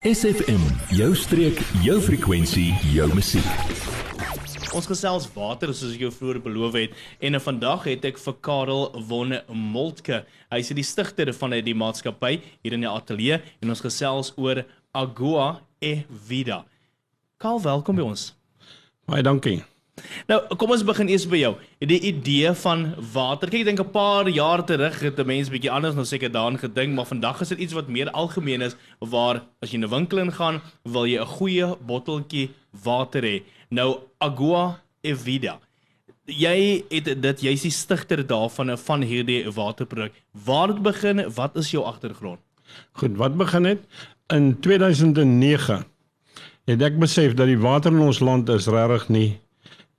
SFM, jou streek, jou frekwensie, jou musiek. Ons gesels water soos ek jou vroeër beloof het en nou vandag het ek vir Karel von Moltke. Hy is die stigter van die maatskappy hier in die ateljee en ons gesels oor Agua e Vida. Karel, welkom by ons. Baie dankie. Nou, kom ons begin eers by jou. Die idee van water. Kyk, ek dink 'n paar jaar terug het 'n mens bietjie anders nou seker daaraan gedink, maar vandag is dit iets wat meer algemeen is waar as jy in 'n winkel ingaan, wil jy 'n goeie botteltjie water hê. Nou Agua e Vida. Jy het dit jy's die stigter daarvan van hierdie waterproduk. Waar het begin? Wat is jou agtergrond? Goed, wat begin het in 2009 het ek besef dat die water in ons land is regtig nie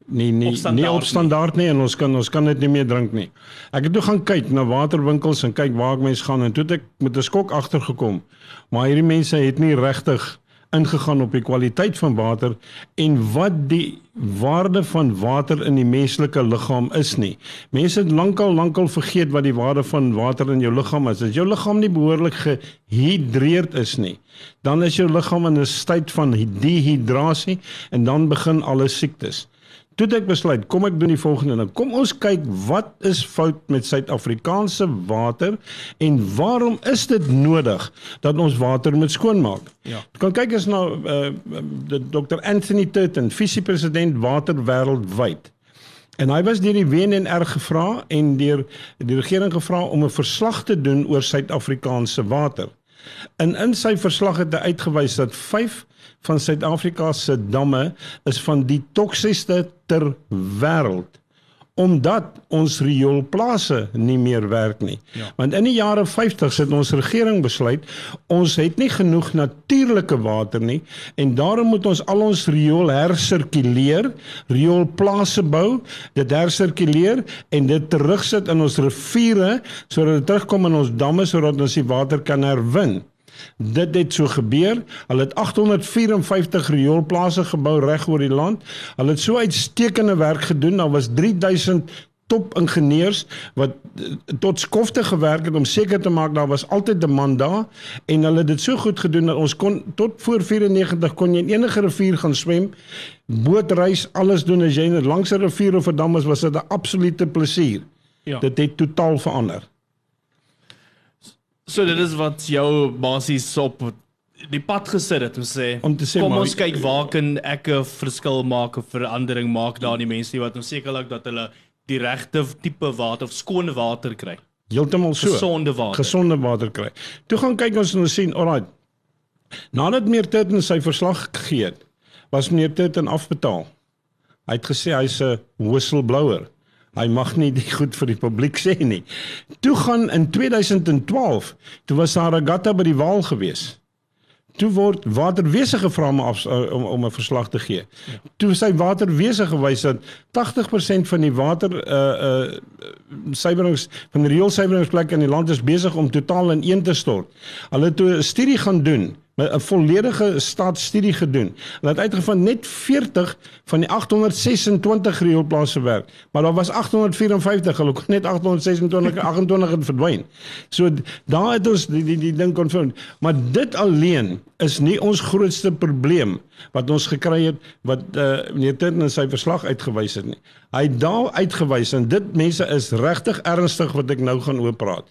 nie nie op nie op standaard nie. nie en ons kan ons kan dit nie meer drink nie. Ek het toe gaan kyk na waterwinkels en kyk waar ek mense gaan en toe het ek met 'n skok agtergekom. Maar hierdie mense het nie regtig ingegaan op die kwaliteit van water en wat die waarde van water in die menslike liggaam is nie. Mense het lankal lankal vergeet wat die waarde van water in jou liggaam is. As jou liggaam nie behoorlik gehidreerd is nie, dan is jou liggaam in 'n staat van dehydrasie en dan begin alle siektes. Toe ek besluit, kom ek doen die volgende ding. Kom ons kyk wat is fout met Suid-Afrikaanse water en waarom is dit nodig dat ons water moet skoonmaak? Ja. Kan kyk as nou uh, Dr. Anthony Turton, visiepresident water wêreldwyd. En hy was deur die WNR gevra en deur die regering gevra om 'n verslag te doen oor Suid-Afrikaanse water. En in sy verslag het hy uitgewys dat 5 van Suid-Afrika se damme is van die toksiesste ter wêreld omdat ons rioolplase nie meer werk nie. Ja. Want in die jare 50 het ons regering besluit ons het nie genoeg natuurlike water nie en daarom moet ons al ons riool hersirkuleer, rioolplase bou, dit hersirkuleer en dit terugsit in ons riviere sodat dit terugkom in ons damme sodat ons die water kan herwin. Dit het so gebeur. Hulle het 854 rioolplase gebou reg oor die land. Hulle het so uitstekende werk gedoen. Daar was 3000 top ingenieurs wat eh, tot skofte gewerk het om seker te maak daar was altyd demand daar en hulle het dit so goed gedoen dat ons kon tot voor 94 kon jy in enige rivier gaan swem bootreis alles doen as jy langs 'n rivier of 'n dam is was dit 'n absolute plesier ja. dit het totaal verander So dit is wat jou basies op die pad gesit het om sê om te sê kom maar, ons kyk waar kan ek 'n verskil maak of verandering maak daar in die mense wat ons sekerlik dat hulle die regte tipe water of skoon water kry. Heeltemal so. Gesonde water. Gesonde water kry. Toe gaan kyk ons en ons sien, alraai. Nadat meer tyd in sy verslag gegee het, was meneer Tutten afbetaal. Hy het gesê hy's 'n whistleblower. Hy mag nie dit goed vir die publiek sê nie. Toe gaan in 2012, toe was daar 'n gatta by die Waal gewees. Toe word waterwese gevra om af, om om 'n verslag te gee. Ja. Toe sy waterwese gewys dat 80% van die water uh uh suiwerings van die rioolsuiweringsplekke in die land is besig om totaal ineen te stort. Hulle het 'n studie gaan doen 'n volledige staatsstudie gedoen. Hulle het uitgevind net 40 van die 826 rioolplase werk, maar daar was 854, hulle kon net 826 28 het verdwyn. So daar het ons die die, die ding kon vind. Maar dit alleen is nie ons grootste probleem wat ons gekry het wat uh, meneer Tintin in sy verslag uitgewys het nie. Hy het daar uitgewys en dit mense is regtig ernstig wat ek nou gaan oor praat.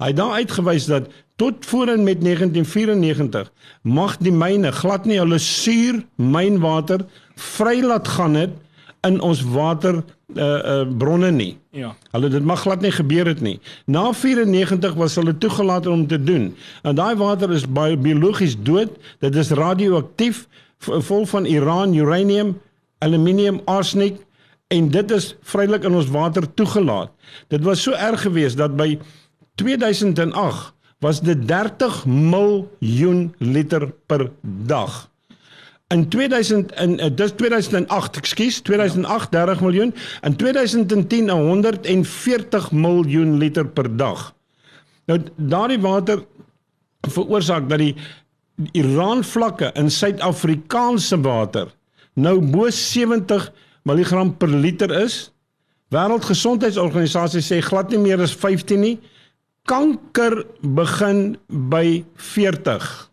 Hy het daar uitgewys dat tot voor en met 1994 mag die myne glad nie hulle suur mynwater vry laat gaan het in ons water uh uh bronne nie. Ja. Hulle dit mag glad nie gebeur het nie. Na 94 was hulle toegelaat om te doen. En daai water is biologies dood. Dit is radioaktief vol van uran, uranium, aluminium, arsenic en dit is vrylik in ons water toegelaat. Dit was so erg geweest dat by 2008 was dit 30 miljoen liter per dag. In 2000 in uh, dis 2008, ekskuus, 2008 ja. 30 miljoen, in 2010 140 miljoen liter per dag. Nou daardie water veroorsaak dat die Iran vlakke in Suid-Afrikaanse water nou bo 70 mg per liter is. Wêreldgesondheidsorganisasie sê glad nie meer as 15 nie kanker begin by 40.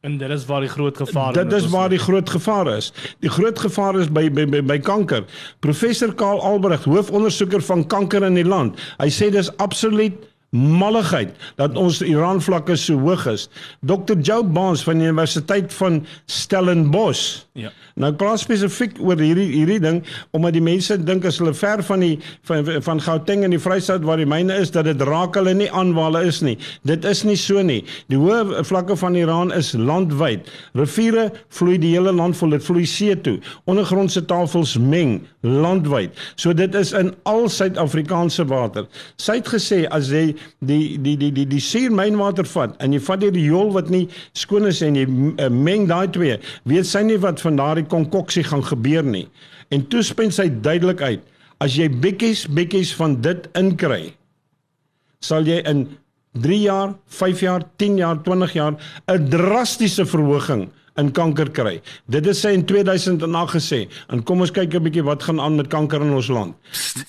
En dit is waar die groot gevaar is. Dit is waar die groot gevaar is. Die groot gevaar is by by by, by kanker. Professor Karl Albrecht, hoofondersoeker van kanker in die land. Hy sê dis absoluut malligheid dat ons Iran vlakke so hoog is. Dr. Joe Barnes van die Universiteit van Stellenbosch. Ja. Nou praat spesifiek oor hierdie hierdie ding omdat die mense dink as hulle ver van die van van Gauteng en die Vrystaat waar die myne is dat dit raak hulle nie aan waar hulle is nie. Dit is nie so nie. Die hoë vlakke van Iran is landwyd. Riviere vloei die hele land vol, dit vloei see toe. Ondergrondse tafels meng landwyd. So dit is in al Suid-Afrikaanse water. Sy het gesê as jy die die die die die suurmynwater vat en jy vat die riool wat nie skoon is en jy uh, meng daai twee, weet sy nie wat van daardie konkoksie gaan gebeur nie. En toe spen sy duidelik uit, as jy bietjies bietjies van dit inkry, sal jy in 3 jaar, 5 jaar, 10 jaar, 20 jaar 'n drastiese verhoging in kanker kry. Dit is sy in 2008 gesê. En kom ons kyk 'n bietjie wat gaan aan met kanker in ons land.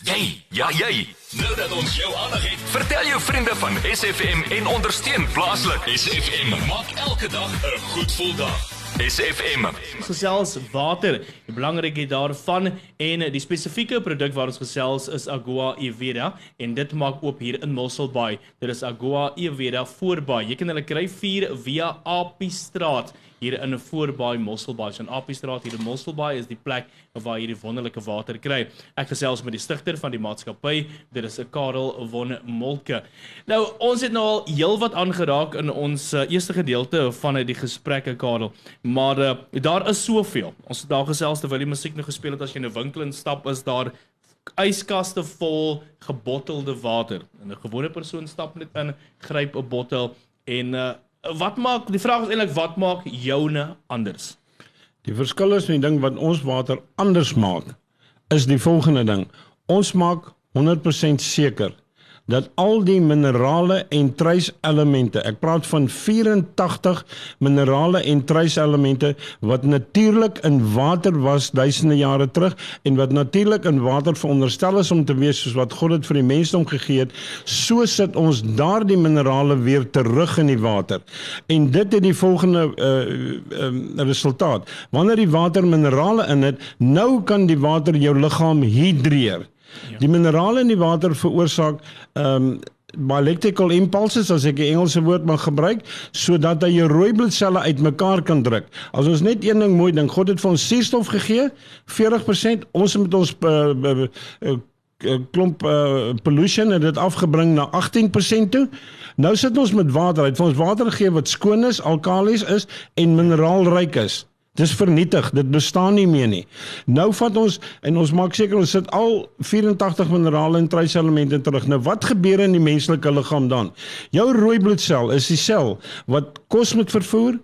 Jy, ja jy. Nou dat ons jou aandag het, vertel jou vriende van SFM en ondersteun plaaslik. SFM maak elke dag 'n goed gevoel dag. SFM. Gesels water, die belangrikheid daarvan en die spesifieke produk waar ons gesels is Agua Evera en dit maak oop hier in Mossel Bay. Dit is Agua Evera voorbaai. Jy kan hulle kry 4 via Apistraat hier in 'n voorbaai Mosselbaai. So in Appiestraat hier in Mosselbaai is die plek waar jy die wonderlike water kry. Ek gesels met die stigter van die maatskappy. Dit is Karel von Molke. Nou, ons het nou al heelwat aangeraak in ons uh, eerste gedeelte van die gesprekke Karel, maar uh, daar is soveel. Ons het daar gesels terwyl die musiek nog gespeel het as jy in 'n winkel instap is daar yskaste vol gebottelde water. En 'n gewone persoon stap net in, gryp 'n bottel en uh, wat maak die vraag is eintlik wat maak joune anders? Die verskil is die ding wat ons water anders maak is die volgende ding. Ons maak 100% seker dat al die minerale en trace-elemente, ek praat van 84 minerale en trace-elemente wat natuurlik in water was duisende jare terug en wat natuurlik in water veronderstel is om te wees soos wat God dit vir die mensdom gegee het, so sit ons daardie minerale weer terug in die water. En dit het die volgende uh, uh resultaat. Wanneer die water minerale in het, nou kan die water jou liggaam hidreer. Ja. Die minerale in die water veroorsaak ehm um, electrical impulses as ek 'n Engelse woord mag gebruik sodat hy jou rooi bloedselle uitmekaar kan druk. As ons net een ding mooi ding, God het vir ons suurstof gegee, 40%, ons moet ons uh, uh, uh, klomp uh, pollution en dit afgebring na 18% toe. Nou sit ons met water. Hy het vir ons water gegee wat skoon is, alkalies is en mineraalryk is. Dis vernietig, dit bestaan nie meer nie. Nou vat ons en ons maak seker ons sit al 84 minerale en trace elemente terug. Nou wat gebeur in die menslike liggaam dan? Jou rooi bloedsel is die sel wat kos moet vervoer,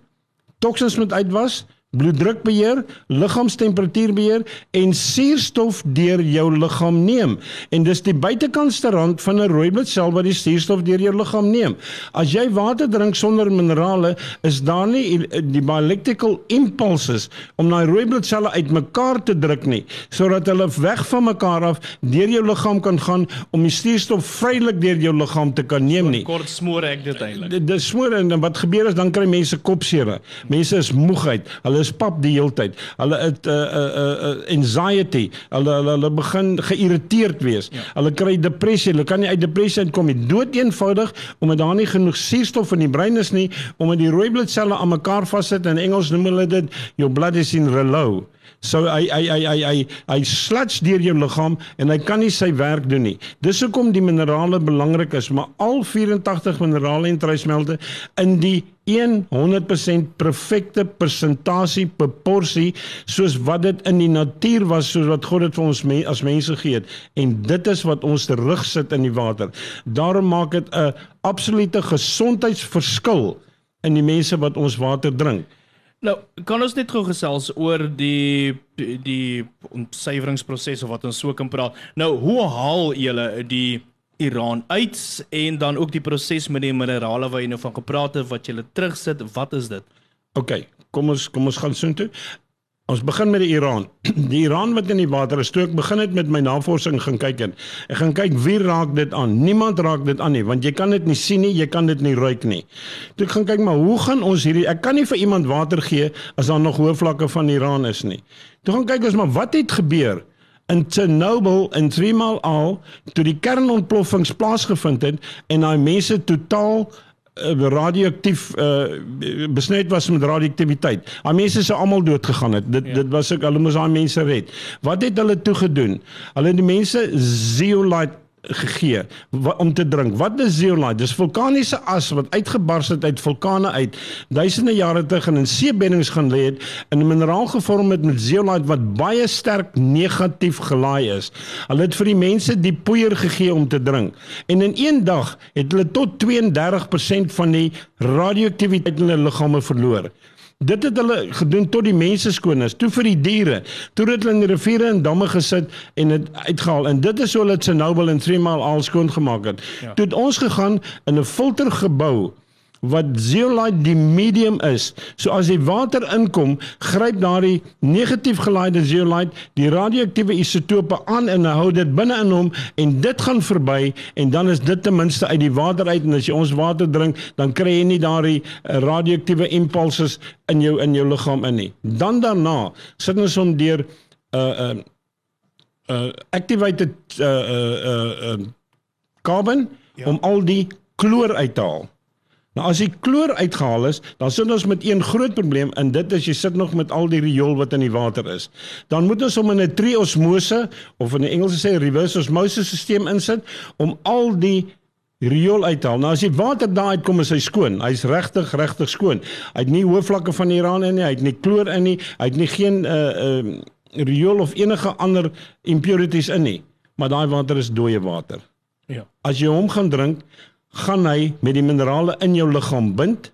toksins moet uitwas, bloeddrukbeheer, liggaamstemperatuurbeheer en suurstof deur jou liggaam neem. En dis die buitekantste rand van 'n rooi bloedsel wat die suurstof deur jou liggaam neem. As jy water drink sonder minerale, is daar nie die electrical impulses om daai rooi bloedselle uitmekaar te druk nie, sodat hulle weg van mekaar af deur jou liggaam kan gaan om die suurstof vrylik deur jou liggaam te kan neem nie. Kort smoor ek dit eintlik. Dis smoor en wat gebeur is dan kry mense kopseer. Mense is moegheid. Hulle hulle is pap die hele tyd. Hulle het 'n uh, uh, uh, anxiety. Hulle hulle hulle begin geïrriteerd wees. Ja. Hulle kry depressie. Hulle kan nie uit depressie uitkom nie. Dood eenvoudig omdat daar nie genoeg suurstof in die brein is nie omdat die rooi bloedselle aan mekaar vassit en in Engels noem hulle dit your blood is in reload. So hy hy hy hy hy hy slats deur jou liggaam en hy kan nie sy werk doen nie. Dis hoekom die minerale belangrik is, maar al 84 minerale en tracemelte in die 100% perfekte persentasie proporsie soos wat dit in die natuur was soos wat God dit vir ons me, as mense gee het en dit is wat ons terugsit in die water. Daarom maak dit 'n absolute gesondheidsverskil in die mense wat ons water drink. Nou, kan ons net gou gesels oor die die ontsuiveringsproses of wat ons so kan praat. Nou, hoe haal julle die Iran uit en dan ook die proses met die minerale wat jy nou van gepraat het wat jy terugsit, wat is dit? OK, kom ons kom ons gaan soontoe. Ons begin met die Iran. Die Iran wat in die water is, toe ek begin het met my navorsing gaan kyk en ek gaan kyk wie raak dit aan. Niemand raak dit aan nie, want jy kan dit nie sien nie, jy kan dit nie ruik nie. Toe ek gaan kyk maar hoe gaan ons hierdie ek kan nie vir iemand water gee as daar nog hoë vlakke van Iran is nie. Toe gaan kyk ons maar wat het gebeur? in Chernobyl en tweemaal al toe die kernontploffings plaasgevind het en daai mense totaal radioaktief uh, besmet was met radioaktiwiteit. Al mense se almal dood gegaan het. Dit ja. dit was ek hulle moes daai mense red. Wat het hulle toe gedoen? Hulle het die mense zeolite gegee om te drink. Wat is zeolite? Dis vulkaniese as wat uitgebars het uit vulkane uit duisende jare terug en in seebeddings gaan lê het in 'n mineraal gevorm het met zeolite wat baie sterk negatief gelaai is. Hulle het vir die mense die poeier gegee om te drink. En in een dag het hulle tot 32% van die radioaktiwiteit in hulle liggame verloor. Dit het hulle gedoen tot die mense skoon is, toe vir die diere. Toe het hulle in die riviere en damme gesit en dit uitgehaal en dit is hoe hulle Chernobyl en Three Mile al skoon gemaak het. Ja. Toe het ons gegaan in 'n filtergebou wat zeolite die medium is. So as die water inkom, gryp daardie negatief gelaaide zeolite die radioaktiewe isotope aan en hou dit binne in hom en dit gaan verby en dan is dit ten minste uit die water uit en as jy ons water drink, dan kry jy nie daardie eh, radioaktiewe impulse in jou in jou liggaam in nie. Dan daarna sit ons hom deur 'n uh, 'n uh, uh, activated uh uh uh, uh carbon ja. om al die kloor uit te haal. Nou as die kloor uitgehaal is, dan sit ons met een groot probleem en dit is jy sit nog met al die riool wat in die water is. Dan moet ons hom in 'n triosmose of in die Engels sê reverse osmosis stelsel insit om al die riool uithaal. Nou as die water daar uitkom is hy skoon. Hy's regtig regtig skoon. Hy het nie hoë vlakke van uraan in nie, hy het nie kloor in nie, hy het nie geen uh uh riool of enige ander impurities in nie. Maar daai water is dooie water. Ja. As jy hom gaan drink, gaan hy met die minerale in jou liggaam bind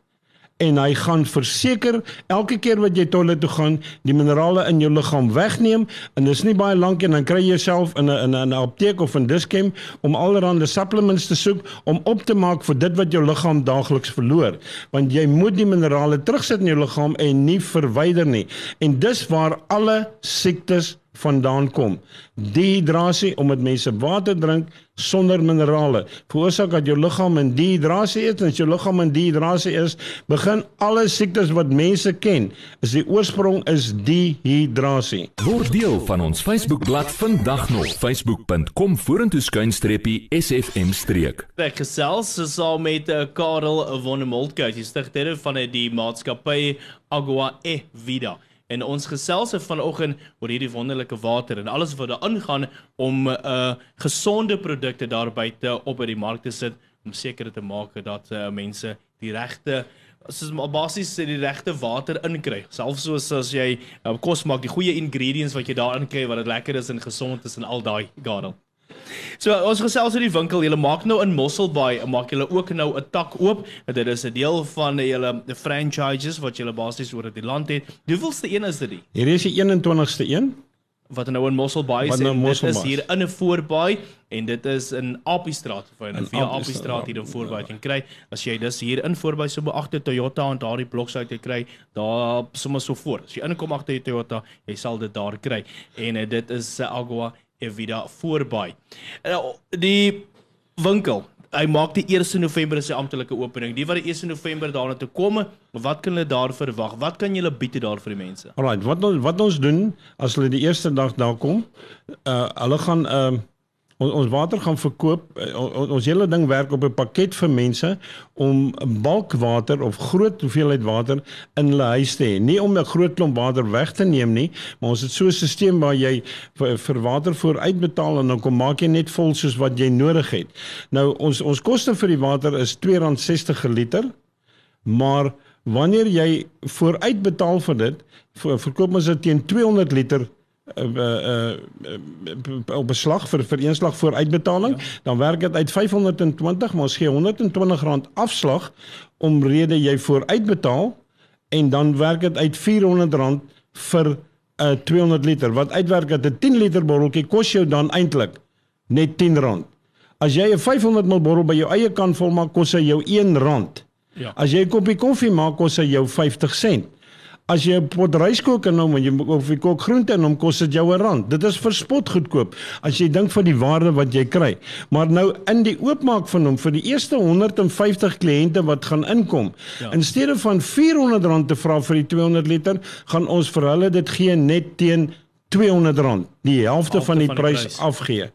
en hy gaan verseker elke keer wat jy toilet toe gaan die minerale in jou liggaam wegneem en dis nie baie lank en dan kry jy jouself in 'n in 'n apteek of in Dischem om allerlei supplements te soek om op te maak vir dit wat jou liggaam daagliks verloor. Want jy moet die minerale terugsit in jou liggaam en nie verwyder nie. En dis waar alle siektes vandaan kom. Dehydrasie omdat mense water drink sonder minerale veroorsaak dat jou liggaam in dehydrasie is en as jou liggaam in dehydrasie is, begin alle siektes wat mense ken, is die oorsprong is dehydrasie. Word deel van ons Facebookblad vandag nog facebook.com vorentoe skuinstreepie sfm streek. Ek gesels saam met uh, Karel van der Moltke, die stigter van die maatskappy Agua e Vida. En ons gesels vanoggend oor hierdie wonderlike water en alles wat daarin gaan om 'n uh, gesonde produkte daar buite op by die mark te sit om seker te maak dat uh, mense die regte soos basies die regte water inkry. Selfs soos as jy uh, kos maak, die goeie ingredients wat jy daarin kry wat dit lekker is en gesond is en al daai gadel. So ons gesels oor die winkel. Julle maak nou in Mosselbaai, maak julle ook nou 'n tak oop. Dit is 'n deel van julle die franchises wat julle basies oor die land het. Hoeveelste een is dit? Hierdie is die 21ste een wat nou in Mosselbaai is. Nou dit is hier in 'n voorbaai en dit is in Appiestraat of in via Appiestraat hier in voorbaai kan kry. As jy dis hier in voorbaai so by agter Toyota en daardie bloks uit kry, daar sommer so voor. As jy inkom agter Toyota, jy sal dit daar kry. En uh, dit is uh, Agua Evida voorbaai. Nou die winkel, hy maak die 1 November sy amptelike opening. Die wat die 1 November daarna toe kom, wat kan hulle daar verwag? Wat kan julle bied daar vir die mense? Alraai, wat ons wat ons doen as hulle die eerste dag daar kom, uh hulle gaan uh, ons ons water gaan verkoop eh, ons, ons hele ding werk op 'n pakket vir mense om balkwater of groot hoeveelheid water in hulle huis te hê. Nie om 'n groot klomp water weg te neem nie maar ons het so 'n stelsel waar jy vir, vir water vooruitbetaal en dan kom maak jy net vol soos wat jy nodig het. Nou ons ons koste vir die water is R2.60 per liter maar wanneer jy vooruitbetaal vir dit verkoop ons dit teen 200 liter uh, uh, op beslag vir vir eenslag voor uitbetaling, ja. dan werk dit uit 520, maar ons gee 120 rand afslag omrede jy voor uitbetaal en dan werk dit uit 400 rand vir 'n uh, 200 liter wat uitwerk dat 'n 10 liter botteltjie kos jou dan eintlik net 10 rand. As jy 'n 500 ml bottel by jou eie kan volmaak, kos hy jou 1 rand. Ja. As jy 'n koppie koffie maak, kos hy jou 50 sent. As jy 'n pot rys kook en hom en jy of jy kook groente en hom kos dit jou 'n rand. Dit is verspot goedkoop as jy dink van die waarde wat jy kry. Maar nou in die oopmaak van hom vir die eerste 150 kliënte wat gaan inkom, ja. in steede van R400 te vra vir die 200 liter, gaan ons vir hulle dit gee net teen R200, die helfte van die, van die prys, prys afgee.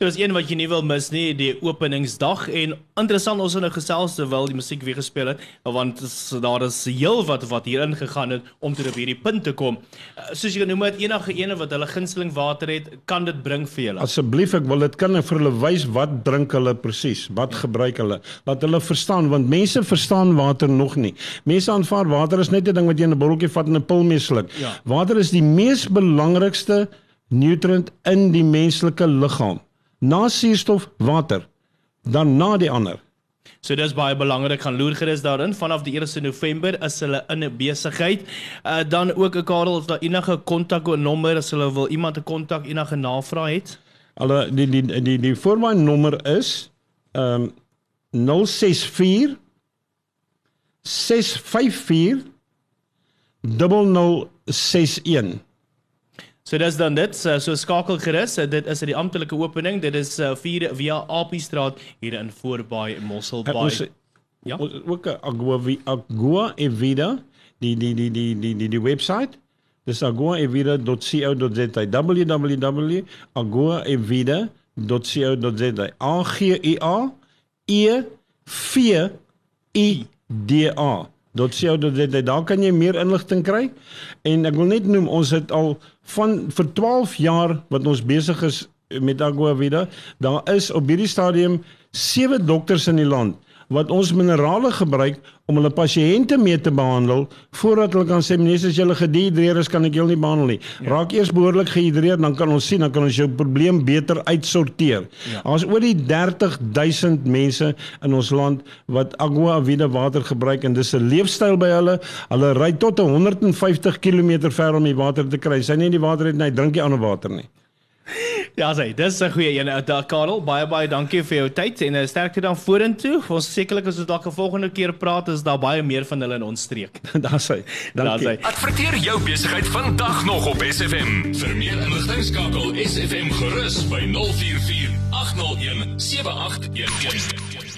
So dis een wat jy nie wil mis nie, die openingsdag en interessant ons het nou gesels terwyl die musiek weer gespeel het, want daar is heel wat wat hier ingegaan het om tot op hierdie punt te kom. Uh, soos jy genoem het, enige ene wat hulle gunsteling water het, kan dit bring vir julle. Asseblief, ek wil dit kan vir hulle wys wat drink hulle presies, wat gebruik hulle, laat hulle verstaan want mense verstaan water nog nie. Mense aanvaar water is net 'n ding wat jy in 'n botteltjie vat en 'n pil mee sluk. Ja. Water is die mees belangrikste nutriënt in die menslike liggaam na suurstof water dan na die ander. So dis baie belangrik gaan loer gerus daarin vanaf die 1 November is hulle in 'n besigheid. Uh dan ook 'n Karel of daar enige kontak nommer as hulle wil iemand 'n kontak enige navraag het. Hulle die die die die, voorwaarde nommer is ehm um, 064 654 0061 So dis dan dit. So, so skakel gerus. Dit is uit die amptelike opening. Dit is uh, 4 via AP Straat hier in Voorbaai Mosselbaai. Ja. Ook Agua Agua Evida die die die die die die die webwerf. Dis aguaevida.co.za www.aguaevida.co.za A G I A E V I D A dit daar kan jy meer inligting kry en ek wil net noem ons het al van vir 12 jaar wat ons besig is met Agua Vida daar is op hierdie stadium sewe dokters in die land wat ons minerale gebruik om hulle pasiënte mee te behandel voordat hulle kan sê meneer as jy gedihidreer is kan ek jou nie behandel nie. Ja. Raak eers behoorlik gehidreer dan kan ons sien dan kan ons jou probleem beter uitsorteer. Ja. Daar's oor die 30000 mense in ons land wat Agua Vida water gebruik en dis 'n leefstyl by hulle. Hulle ry tot 150 km ver om die water te kry. Sy nie die water het nie, drink jy ander water nie. Ja, sê, dis 'n goeie een. Daar Karel, baie baie dankie vir jou tyd en 'n sterkte dan vorentoe. Ons sekerlik as ons dalk 'n volgende keer praat, is daar baie meer van hulle in ons streek. Daar sê. Dankie. Adverteer jou besigheid vandag nog op SFM. Vir meer inligting skakel SFM gerus by 044 801 7811.